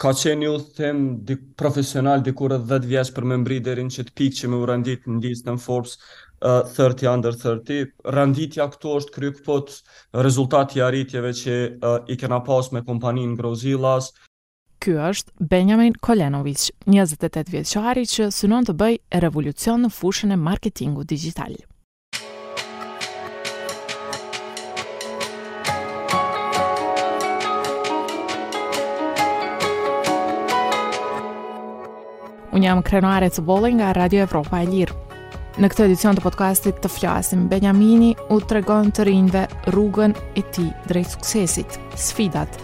Ka qenë një udhëtim profesional diku rreth 10 vjeç për me mbri deri në qet pikë që me u rendit në listën Forbes uh, 30 under 30. Renditja këtu është kryekëput rezultat i arritjeve që uh, i kena pas me kompaninë Growzillas. Ky është Benjamin Kolenovic, 28 vjeçari që synon të bëjë revolucion në fushën e marketingut digjital. Unë jam Krenare Cubolli nga Radio Evropa e Lirë. Në këtë edicion të podcastit të flasim, Benjamini u tregon të rinjve rrugën e tij drejt suksesit, sfidat,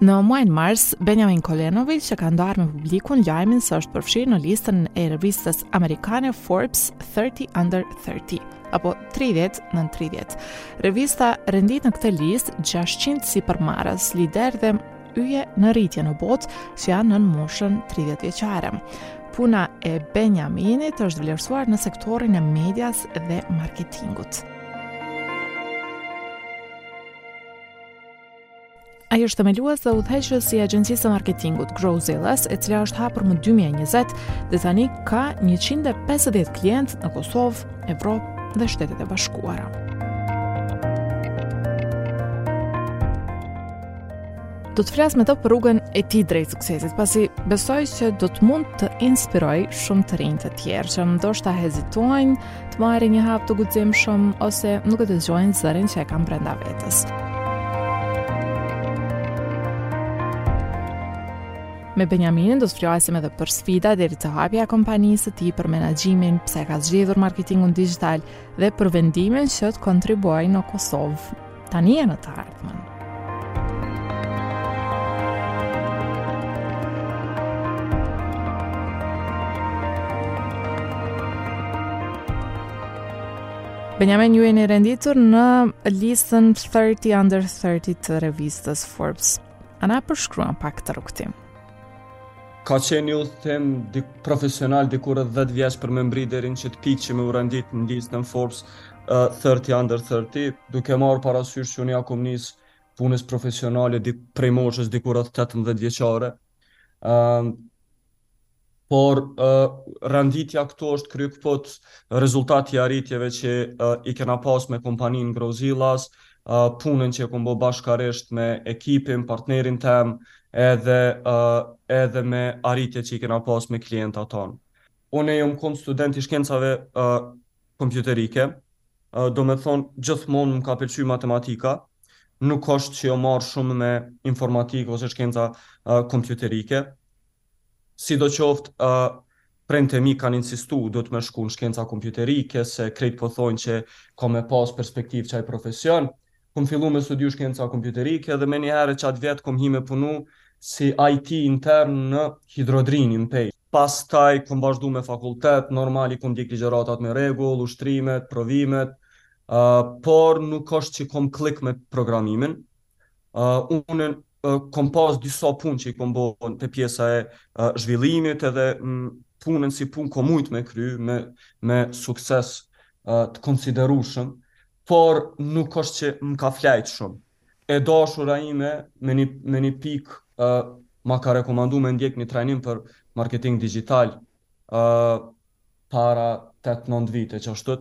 Në muajin mars, Benjamin Kolenovic e ka ndarë me publikun lajmin se është përfshirë në listën e revistës amerikane Forbes 30 Under 30 apo 30 nën 30. Revista rendit në këtë listë 600 sipërmarrës, liderë dhe yje në rritje në botë që janë nën moshën 30 vjeçare. Puna e Benjaminit është vlerësuar në sektorin e medias dhe marketingut. Ai është themelues dhe udhëheqës i agjencisë së marketingut Growzillas, e cila është hapur më 2020 dhe tani ka 150 klientë në Kosovë, Evropë dhe Shtetet e Bashkuara. Do të flas me të për rrugën e tij drejt suksesit, pasi besoj se do të mund të inspirojë shumë të rinj të tjerë që ndoshta hezitojnë të marrin një hap të guximshëm ose nuk e dëgjojnë zërin që e kanë brenda vetes. Me Benjaminin do të flasim edhe për sfidat deri te hapja e kompanisë së tij për menaxhimin, pse e ka zgjedhur marketingun digjital dhe për vendimin që të kontribuojë në Kosovë. tani e në të ardhmen. Benjamin ju jeni i renditur në listën 30 under 30 të revistës Forbes. A na përshkruan pak këtë rrugëtim? Ka qenë një udhëtim profesional diku rreth 10 vjeç për me mbri deri në qet pikë që me u rendit në listën Forbes 30 under 30, duke marrë parasysh që unë ja kom nis punës profesionale di, prej moshës diku rreth 18 vjeçare. Um, por uh, renditja këtu është kryekëput rezultat i arritjeve që uh, i kena pas me kompaninë Growzillas, uh, punën që e kom bo bashkarisht me ekipin, partnerin tem, edhe, uh, edhe me arritje që i kena pas me klientat tonë. Unë jom kon student i shkencave uh, kompjuterike, domethënë gjithmonë më ka pëlqy matematika, nuk është që jom marrë shumë me informatikë ose shkenca kompjuterike, sidoqoftë prindtë e mi kanë insistu duhet me shku në shkenca kompjuterike, se krejt po thojnë që ka me pasë perspektivë qaj profesion, Kom fillu me studiu shkenca kompjuterike dhe menjëherë qatë vjet kom hi me punu si IT intern në Hidrodrini, në Pejë. Pastaj kom vazhdu me fakultet, normal i kom ndjek ligjëratat me rregull, ushtrimet, provimet, por nuk osht që kom klik me programimin. Unë kom pas disa punë që i kom bo te pjesa e zhvillimit edhe punën si punë kom mujt me kry me me sukses të konsiderushëm, Por nuk është që më ka flejt shumë. E dashura ime me një, me një pik uh, ma ka rekomandu me ndjek një trajnim për marketing digjital uh, para 8-9 vite qashtu.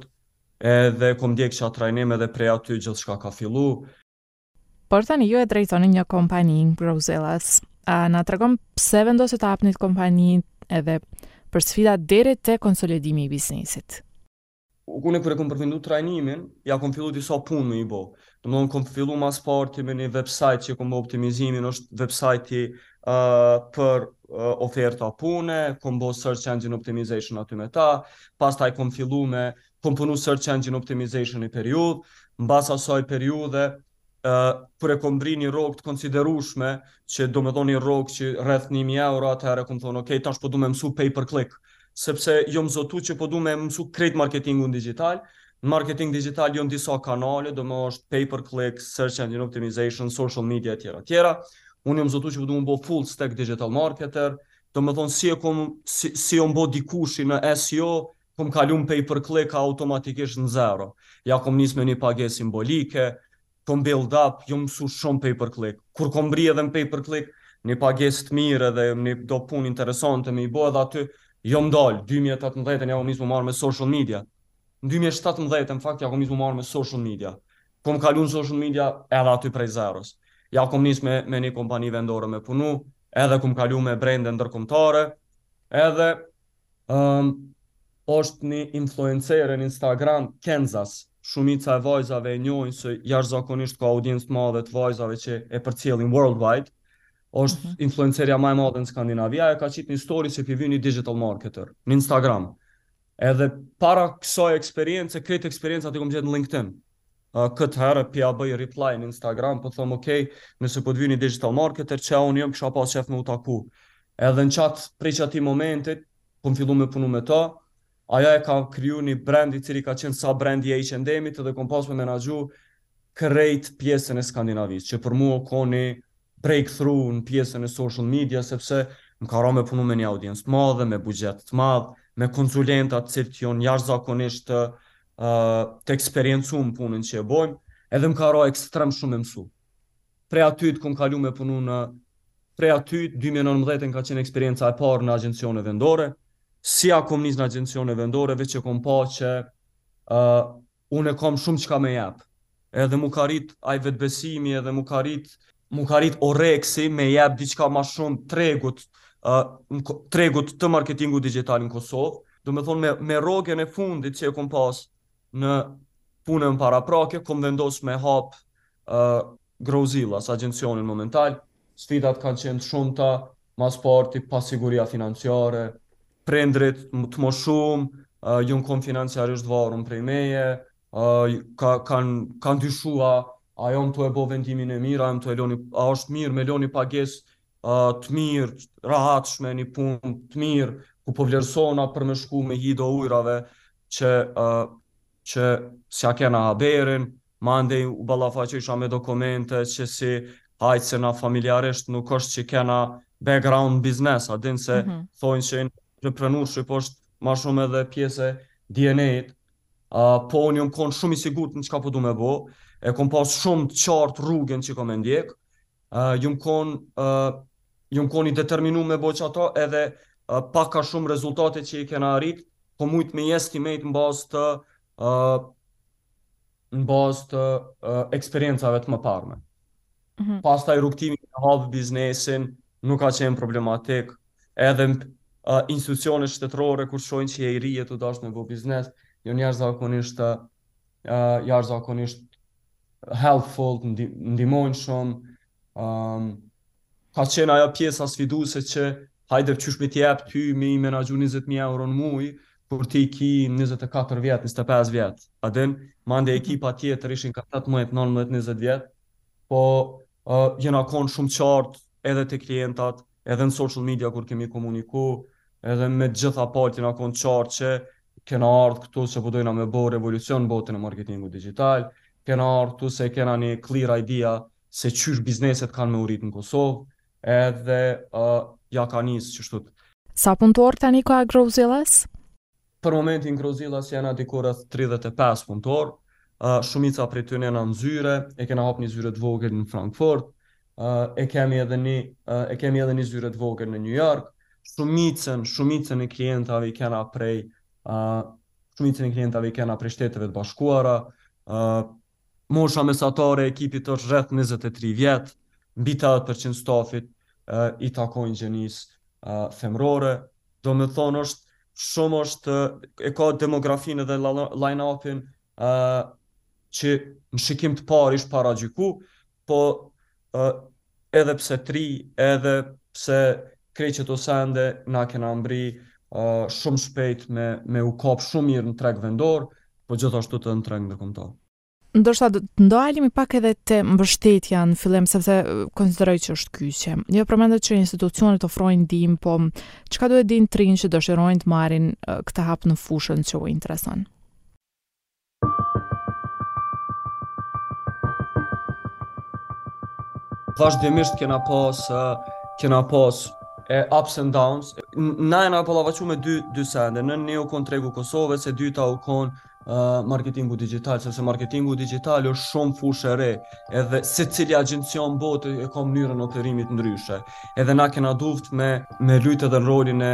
Edhe kom ndjek qat trajnim edhe prej aty gjithçka ka fillu. Por tani ju e drejtoni një kompani Growzillas. A na tregon pse vendosët të hapnit kompaninë edhe për sfida deri te konsolidimi i biznesit? Unë kur e kom përfundu trajnimin, ja kom fillu disa punë me i bo. Domethon kom fillu mas pari me një website që kom bo optimizimin, është website-i uh, për uh, oferta pune, kom bo search engine optimization aty me ta, pastaj kom fillu me kom punu search engine optimization i periudhë, mbas asaj periudhe kur e kom mbrri një rrogë të konsiderueshme, që domethënë një rrogë që rreth 1000 euro, atëherë kom thonë, okay, tash po du me mësu pay per click, sepse jom zotu që po du me mësu krejt marketingun digjital. Në marketing digjital janë disa kanale, domethënë është pay per click, search engine optimization, social media etj etj. Unë jom zotu që po du m'u bo full stack digital marketer, domethënë si e kom si si jom bo dikushi në SEO, Kom kalu në pay per click automatikisht në zero. Ja kom nis me ni pagesë simbolike, kom build up, jom msu shumë pay per click. Kur kom mbrri edhe në pay per click ni pagesë të mirë edhe ni do punë interesante me i bo edhe aty, jom dalë. Dy mijë e tetëmbëdhjetë ja kom nis mu marrë me social media. Në dy mijë e shtatëmbëdhjetë në fakt ja kom nis mu marrë me social media. Kom kalu në social media edhe aty prej zeros. Ja kom nis me me ni kompani vendore me punu, edhe kom kalu me brende ndërkombëtare, edhe Ëh osht ni influencere në Instagram Kenzas, shumica e vajzave e njohin se jashtëzakonisht ka audiencë të madhe të vajzave që e përcjellin worldwide. Osht influencerja ma e madhe në Skandinavi, ajo ka qit ni story që p'i vyn ni digital marketer në Instagram. Edhe para kësaj eksperience, krejt eksperiencat i kom gjet në LinkedIn. Këtë herë pja bëj reply në Instagram po thom ok nëse po të vyni digital marketer qe unë jom kisha pas qef me u taku edhe në qat prej qati momentit kom fillu me punu me të ajo e ka kriju ni brand i cili ka qen sub-brand i H&M-it edhe kom pas me menaxhu krejt pjesën e Skandinavisë që për mu o kon ni breakthrough në pjesën e social media sepse më ka ra me punu me ni audiencë të madhe me buxhet të madh me konsulenta të cilt jon jashtëzakonisht të të eksperiencu në punën që e bojmë, edhe më ka ra ekstrem shumë me mësu. Prej atyt, kom kalu me punu në prej atyt, 2019 më ka qenë eksperienca e parë në agencione vendore, si ja kom nis në agencione vendore, veç e kom pa që uh, unë kom shumë çka me jep, Edhe mu ka rrit ai vetbesimi edhe mu ka rrit mu ka rrit oreksi me jep diçka ma shumë tregut tregut të marketingut digjital në Kosovë, domethënë me me rrogen e fundit që e kom pas në punën paraprake kom vendos me hap Growzillas agjencionin momental, sfidat kanë qenë të shumta, ma s'pari pasiguria financiare, prindërit të moshum jon konë financiarisht varun prej meje, Kan dyshu a a jom tu e bo vendimin e mirë, a jom tu e lon ni, a është mirë me lon ni pagesë të mirë, të rehatshme, një punë të mirë, ku po vlerësohna për me shku me hi do ujrave që s'ja kena haberin, mandej u ballafaqesha me do komente që si hajt se na familjarisht nuk është që kena background biznes, a din se thojnë që entrepreneurship është ma shumë edhe pjesë e DNA-it, Po unë jom kon shumë i sigurt në çka po du me bo, e kom pas shumë të qartë rrugën që kom me ndjek, jom kon, jom kon i determinu me bo qato edhe pak a shumë rezultate që i kena arrit, kom mujt me i estimate në bazë të në bazë të eksperiencave të mëparme. Mm -hmm. Pastaj rrugtimi me hapë biznesin, Nuk ka qenë problematik, edhe institucionet shtetërore kur shohin që je i ri e tu dashtë me bo biznes, jon jashtëzakonisht jashtëzakonisht helpful, të ndihmojnë shumë, um, ka qenë ajo pjesa sfiduse që hajde qysh me t'jep ty me i menaxhu 20.000 euro në muj, kur ti ki 24 vjet, 25 vjet, a din, mande mhm. ekipa tjetër ishin ka 18, 19, 20 vjet, po Jena kon shumë qartë edhe te klientat, edhe në social media kur kemi komuniku, edhe me të gjitha palët jena kon të qartë që kena ardhë këtu se po dojna me bo revolucion në botën e marketingut dixhital, kena ardhë këtu se kena ni clear idea se qysh bizneset kanë me u rritë në Kosovë, edhe ja ka nisë qështu. Sa punëtorë tani ka Growzillas? Për momentin Growzillas jena diku rreth tridhjetë e pesë punëtorë, shumica prej tyre jana në zyre, e kena hap ni zyre të vogël në Frankfurt, e kemi edhe ni e kemi edhe ni zyre të vogël në Nju Jork, shumicën shumicën e klientave i kena prej shumicën e klientave i kena prej Shteteve të Bashkuara, Mosha mesatare e ekipit është rreth njëzet e tri vjet, mbi tetëdhjetë për qind t'stafit i takojnë gjenisë femërore, domethënë është shumë është e ka demografinë edhe lineup-in që në shikim të parë ish paragjyku, Po edhe pse tri edhe pse krejt qeto sende na kena mbri shumë shpejt me me u kap shumë mirë në treg vendor, po gjithashtu edhe në treg ndërkombëtar. Ndoshta do të ndalemi pak edhe te mbështetja në fillim, sepse konsideroj që është kyçe. Ju përmendët që institucionet ofrojnë ndihmë, po çka duhet të dinë të rinjtë që dëshirojnë të marrin këtë hap në fushën që u intereson? Vazhdimisht kena pas kena pas e ups and downs. Na jena ballafaqu me dy dy sende. Nën një u kon tregu Kosovës, e dyta u kon uh, marketingu digital, sepse marketingu digital është shumë fushë e re, edhe secili agjencion n'botë e ka mënyrën e operimit ndryshe. Edhe na kena duft me, me lujtë edhe rolin e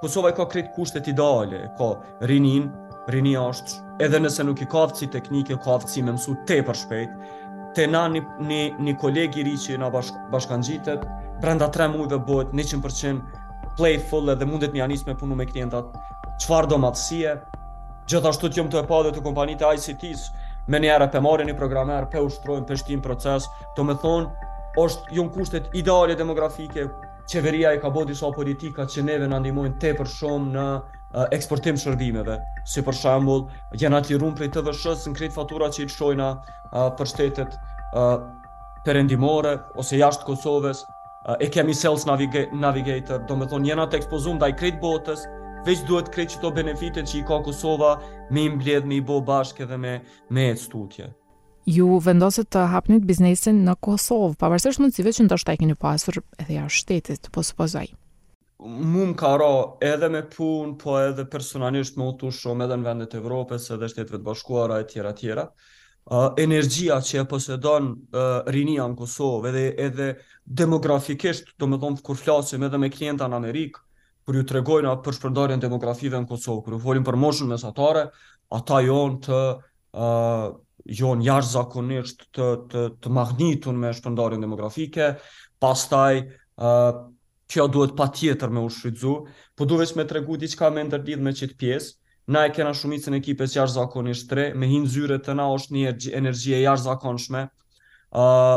Kosova i ka krejt kushtet ideale, e ka rinin, rinia është, edhe nëse nuk i ka aftësi teknike, ka aftësi me mësu tepër shpejt, te na një, një, një koleg i ri që na bashk, bashkangjitet, brenda tre mujve bëhet 100% playful edhe mundet me ia nis me punu me klientat, çfarëdo madhësie, gjithashtu jem tu e pa edhe te kompanitë e ICT-s, menjëherë pe marrin një programer, pe ushtrojnë, pe shtinë n'proces, domethonë, është, jonë kushtet ideale demografike, qeveria i ka bo disa politika që neve na ndihmojnë tepër shumë në eksportim shërbimeve, si për shembull, jena të lirun prej TVSH-së në krejt faturat që i lëshojna për shtetet perëndimore ose jashtë Kosovës, e kemi sales navigator, domethonë jena të ekspozum ndaj krejt botës, veç duhet krejt qëto benefitet që i ka Kosova me i mbledh, me i bo bashkë edhe me, me ec tutje. ju vendosët të hapnit biznesin në Kosovë, pavarësisht mundësive që ndoshta i keni pasur edhe jashtë shtetit, po supozoj. Mu më ka ra edhe me punu, po edhe personalisht me udhtu shumë edhe në vendet e Evropës, edhe Shteteve të Bashkuara e tjera tjera. Uh, energjia që e posedon uh, rinia në Kosovë edhe, edhe demografikisht, domethonë kur flasim edhe me klienta në Amerikë, kur u tregojna për shpërndarjen demografive në Kosovë, kur folim për moshën mesatare, ata janë uh, janë jashtëzakonisht të, të, të mahnitun me shpërndarjen demografike, pastaj uh, kjo duhet patjetër me u shfrytzu, po du veç me tregu diçka me ndërlidh me qitë pjesë, na e kena shumicën e ekipes jashtëzakonisht të re, me hinë n'zyre te na është një energji e jashtëzakonshme, uh,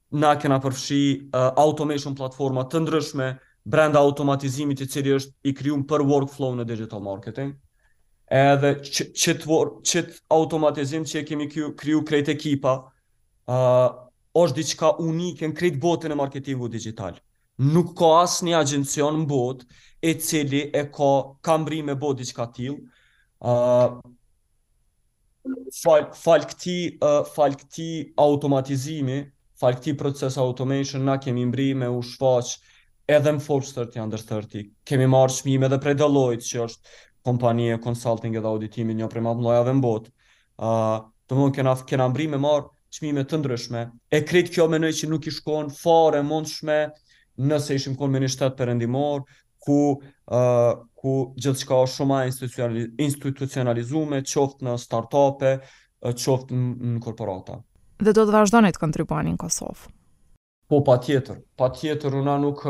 Na kena përfshi automation platforma të ndryshme brenda automatizimit i cili është i krijuar për workflow në digital marketing. Edhe qit automatizim që e kemi kriju krejt ekipa është diçka unike në krejt botën e marketingut digital. Nuk ka asnjë agjencion në botë i cili e ka, ka mbri me bo diçka të tillë. fal fal këtij fal këtij automatizimi, fal këtij proces automation na kemi mbri me u shfaq edhe në Forbes 30 under 30. Kemi marrë çmime edhe prej Deloitte që është kompani e consulting dhe auditimit një prej më të mëdhajave në botë. Ë, uh, domthon kena kena mbri me marr çmime të ndryshme. E krejt kjo mendoj që nuk ish kon fare e mundshme nëse ishim kon në një shtet perëndimor, ku ë ku gjithçka është shumë më e institucionalizuar, qoftë në startupe, qoftë në korporata. Dhe do të vazhdoni të kontribuoni në Kosovë? Po patjetër, patjetër, na nuk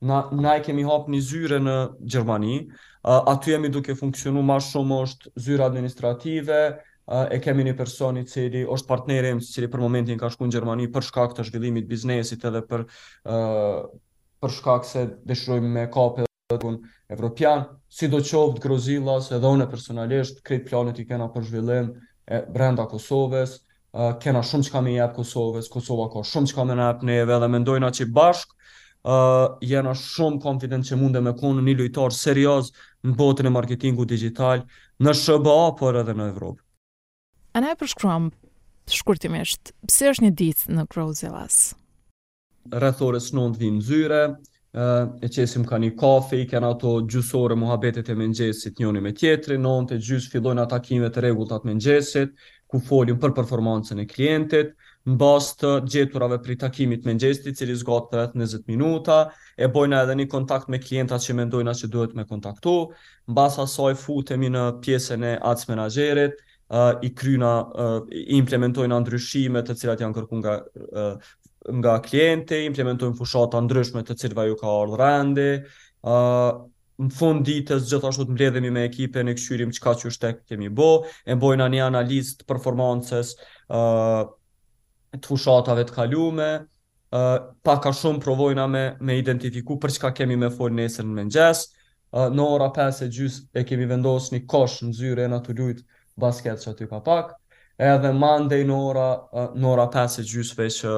na na e kemi hapë një zyre në Gjermani, aty jemi duke funksionu ma shumë është zyra administrative, e kemi një person i cili është partneri im, i cili për momentin ka shku në Gjermani për shkak të zhvillimit të biznesit edhe për për shkak se dëshirojmë me kapë tregun evropian. Sidoqoftë, Growzillas, edhe unë personalisht, krejt planet i kena për zhvillime brenda Kosovës, kena shumë çka me jep Kosovës, Kosova ka shumë çka me na jep neve dhe mendojna që bashkë uh, jena shumë konfident që mundem me konë një lojtar serioz në botën e marketingut digital në SHBA, por edhe në Evropë. A na e përshkruan shkurtimisht, se si është një ditë në Growzillas? Rreth orës 9 vijmë n'zyre, e qesim kah një kafe, i kena ato gjysore, muhabetet e mëngjesit njëri me tjetrin, nontë e gjys fillojnë ato takimet e rregullta të mëngjesit, ku folim për performancën e klientit, në bazë të gjeturave prej takimit të mëngjesit, i cili zgatë për rreth 20 minuta, e bojna edhe një kontakt me klientat që mendojna që duhet me kontaktu, në bazë asaj futemi në pjesën e ads menaxherit, i kryna, i implementojna ndryshime të cilat janë kërku nga, nga klienti, implementojnë fushata të ndryshme të cilave ju ka ardhë rendi, në fund ditës gjithashtu të mbledhemi me ekipen, e kqyrim çka qysh tek kemi bo, e bojna një analizë të performances të fushatave të kalume, Pak a shumë provojna me me identifiku për çka kemi me fol nesër në mëngjes. Në ora pesë e gjys e kemi vendos ni kosh në zyrë e na tu lujtë basket qaty ka pak. Edhe mandej në ora në ora pesë e gjys veç që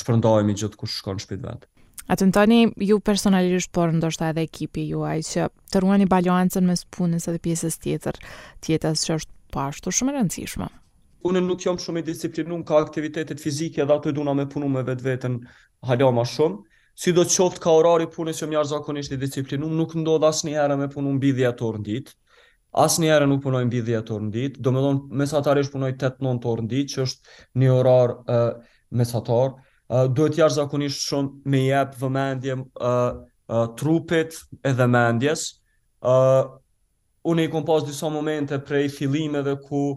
shpërndahemi gjithkush shkon shpi't vet. A tentoni ju personalisht, por ndoshta edhe ekipi juaj, që të ruani balancën mes punës edhe pjesës tjetër, t'jetës që është po ashtu po shumë rëndësishme? Unë nuk jom shumë i disiplinun ka aktivitetet fizike dhe ato e duna me punu me vetveten hala ma shumë. Sido qoftë ka orari i punës jom jashtëzakonisht i disiplinu, nuk ndodh asnjëherë me punu mbi dhjetë orë në ditë. Asnjëherë nuk punoj mbi dhjetë orë në ditë, do me thonë mesatarisht punoj tetë nëntë orë në ditë që është një orar mesatar. Duhet jashtëzakonisht shumë me i jep vëmendje trupit edhe mendjes. Unë i kom pas disa momente prej fillimeve ku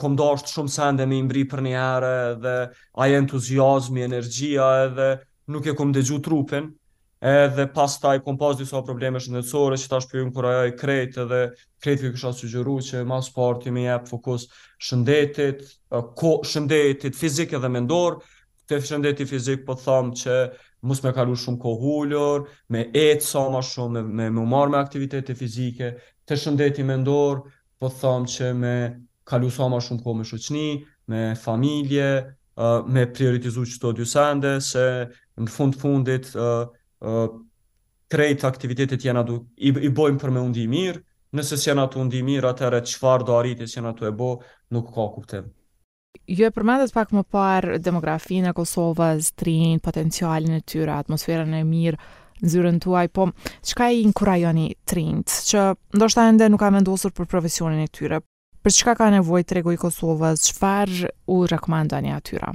kom dashtë shumë sende me i mbri përnjëherë dhe ai entuziazmi, energjia edhe nuk e kom dëgju trupin edhe pastaj kom pas disa probleme shëndetësore që tash po ju inkurajoj krejt edhe krejt ju kisha sugjeru që ma s'pari me i jep fokus shëndetit, shëndetit fizik edhe mendor, te shëndeti fizik po tham që mos me kalu shumë kohë ulur, me ecë sa ma shumë, me me u marr me aktivitete fizike, te shëndeti mendor po tham që me kalu sa ma shumë kohë me shoqni, me familje, me prioritizu qato dy sende se në fund fundit krejt aktivitetet jena tu i, i bojmë për me u ndi mirë, nëse s'jena tu u ndi mirë, atëherë çfarëdo arritje jena tu e bo, nuk ka kuptim. Ju e përmendët pak më parë demografinë e Kosovës, të rinjtë, potencialin e tyre, atmosferën e mirë n'zyrën tuaj, po çka i inkurajoni të rinjtë, që ndoshta ende nuk kanë vendosur për profesionin e tyre? Për çka ka nevojë tregu i Kosovës? Çfarë u rekomandoni atyre?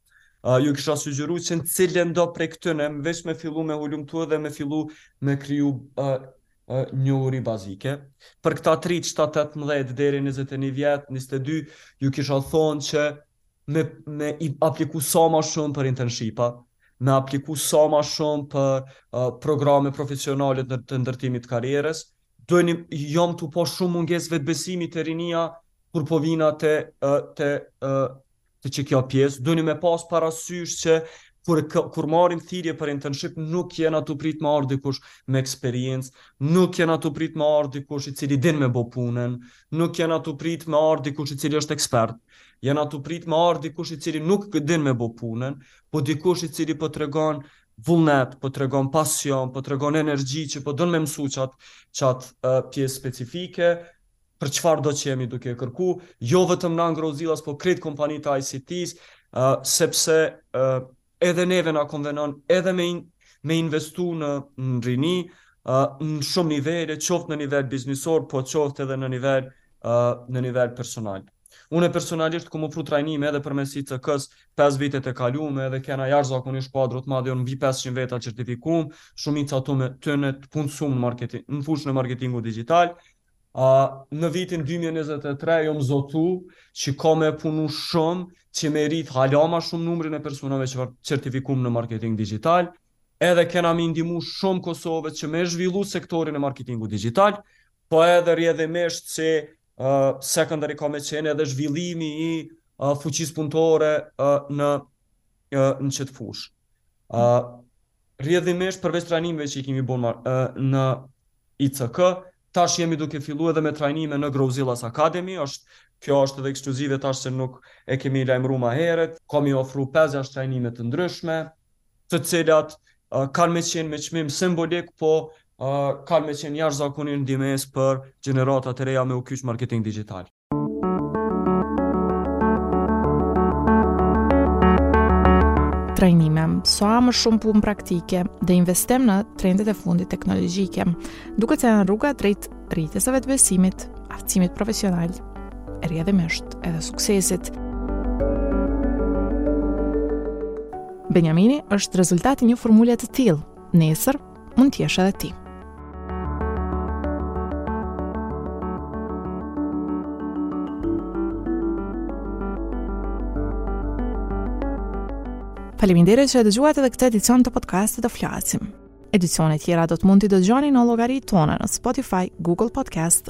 uh, ju kisha sugjeru që në cilëndo prej këtyne, me veç me fillu me hulumtu dhe me fillu me kriju uh, uh, njohuri bazike. Për këta prej 7, 18 deri 21 vjet, 22, ju kisha thonë që me, me apliku sa ma shumë për internshipa, me apliku sa ma shumë për uh, programe profesionale të ndërtimit t'karrierës, dojnë jam tu pa shumë mungesë vetëbesimi te rinia, kur po vina te, uh, të uh, Te qikjo pjesë, duni me pas parasysh që kur kur marrim thirrje për internship nuk jena tu prit me ardh dikush me eksperiencë, nuk jena tu prit me ardh dikush i cili din me bë punën, nuk jena tu prit me ardh dikush i cili është ekspert. Jena tu prit me ardh dikush i cili nuk din me bë punën, po dikush i cili po tregon vullnet, po tregon pasion, po tregon energji që po don me mësu qat qat uh, pjesë specifike, për çfarëdo që jemi duke kërku, jo vetëm në Growzillas, po krejt kompanitë e ICT-s, uh, sepse uh, edhe neve na konvenon edhe me in, me investu në, në rini, uh, në shumë nivele, qoftë në nivel biznisor, po qoftë edhe në nivel uh, në nivel personal. Unë personalisht kom ofru trajnime edhe përmes ICK-s 5 vitet e kalume edhe kena jashtëzakonisht kuadrot madhe janë mbi 500 veta t'certifikum, shumica e tyne të në të punësum në, marketing, në fushën e marketingut digital, A, në vitin 2023 jom zotu që ka me punu shumë që me rritë hala ma shumë numrin e personave që certifikohen në marketing digital, edhe kena me i ndihmu shumë Kosovës që me zhvillu sektorin e marketingut digital, po edhe rjedhimisht që uh, secondary ka me qenë edhe zhvillimi i uh, fuqisë punëtore uh, në, uh, në qëtë fushë. Uh, rjedhimisht përveç trajnimve që i kemi bon uh, në ICK, Tash jemi duke fillu edhe me trajnime në Growzillas Academy, është kjo është edhe ekskluzive tash se nuk e kemi lajmëru ma herët. Kemi me ofru pesë gjashtë trajnime të ndryshme, të cilat kanë me qenë me çmim simbolik, po kanë me qenë jashtëzakonisht ndihmesë për gjeneratat e reja me u kyç marketing digjital. trajnime, sa më shumë punë praktike dhe investim në trendet e fundit teknologjike, duket se janë rruga drejt rritjes së vetëbesimit, aftësimit profesional, e rrjedhimisht edhe suksesit. Benjamini është rezultat i një formule të tillë. Nesër mund të jesh edhe ti. Faleminderit që e dëgjuat edhe këtë edicion të podcastit Të flasim. Edicionet tjera do të mund t'i dëgjoni në llogaritë tona në Spotify, Google Podcast,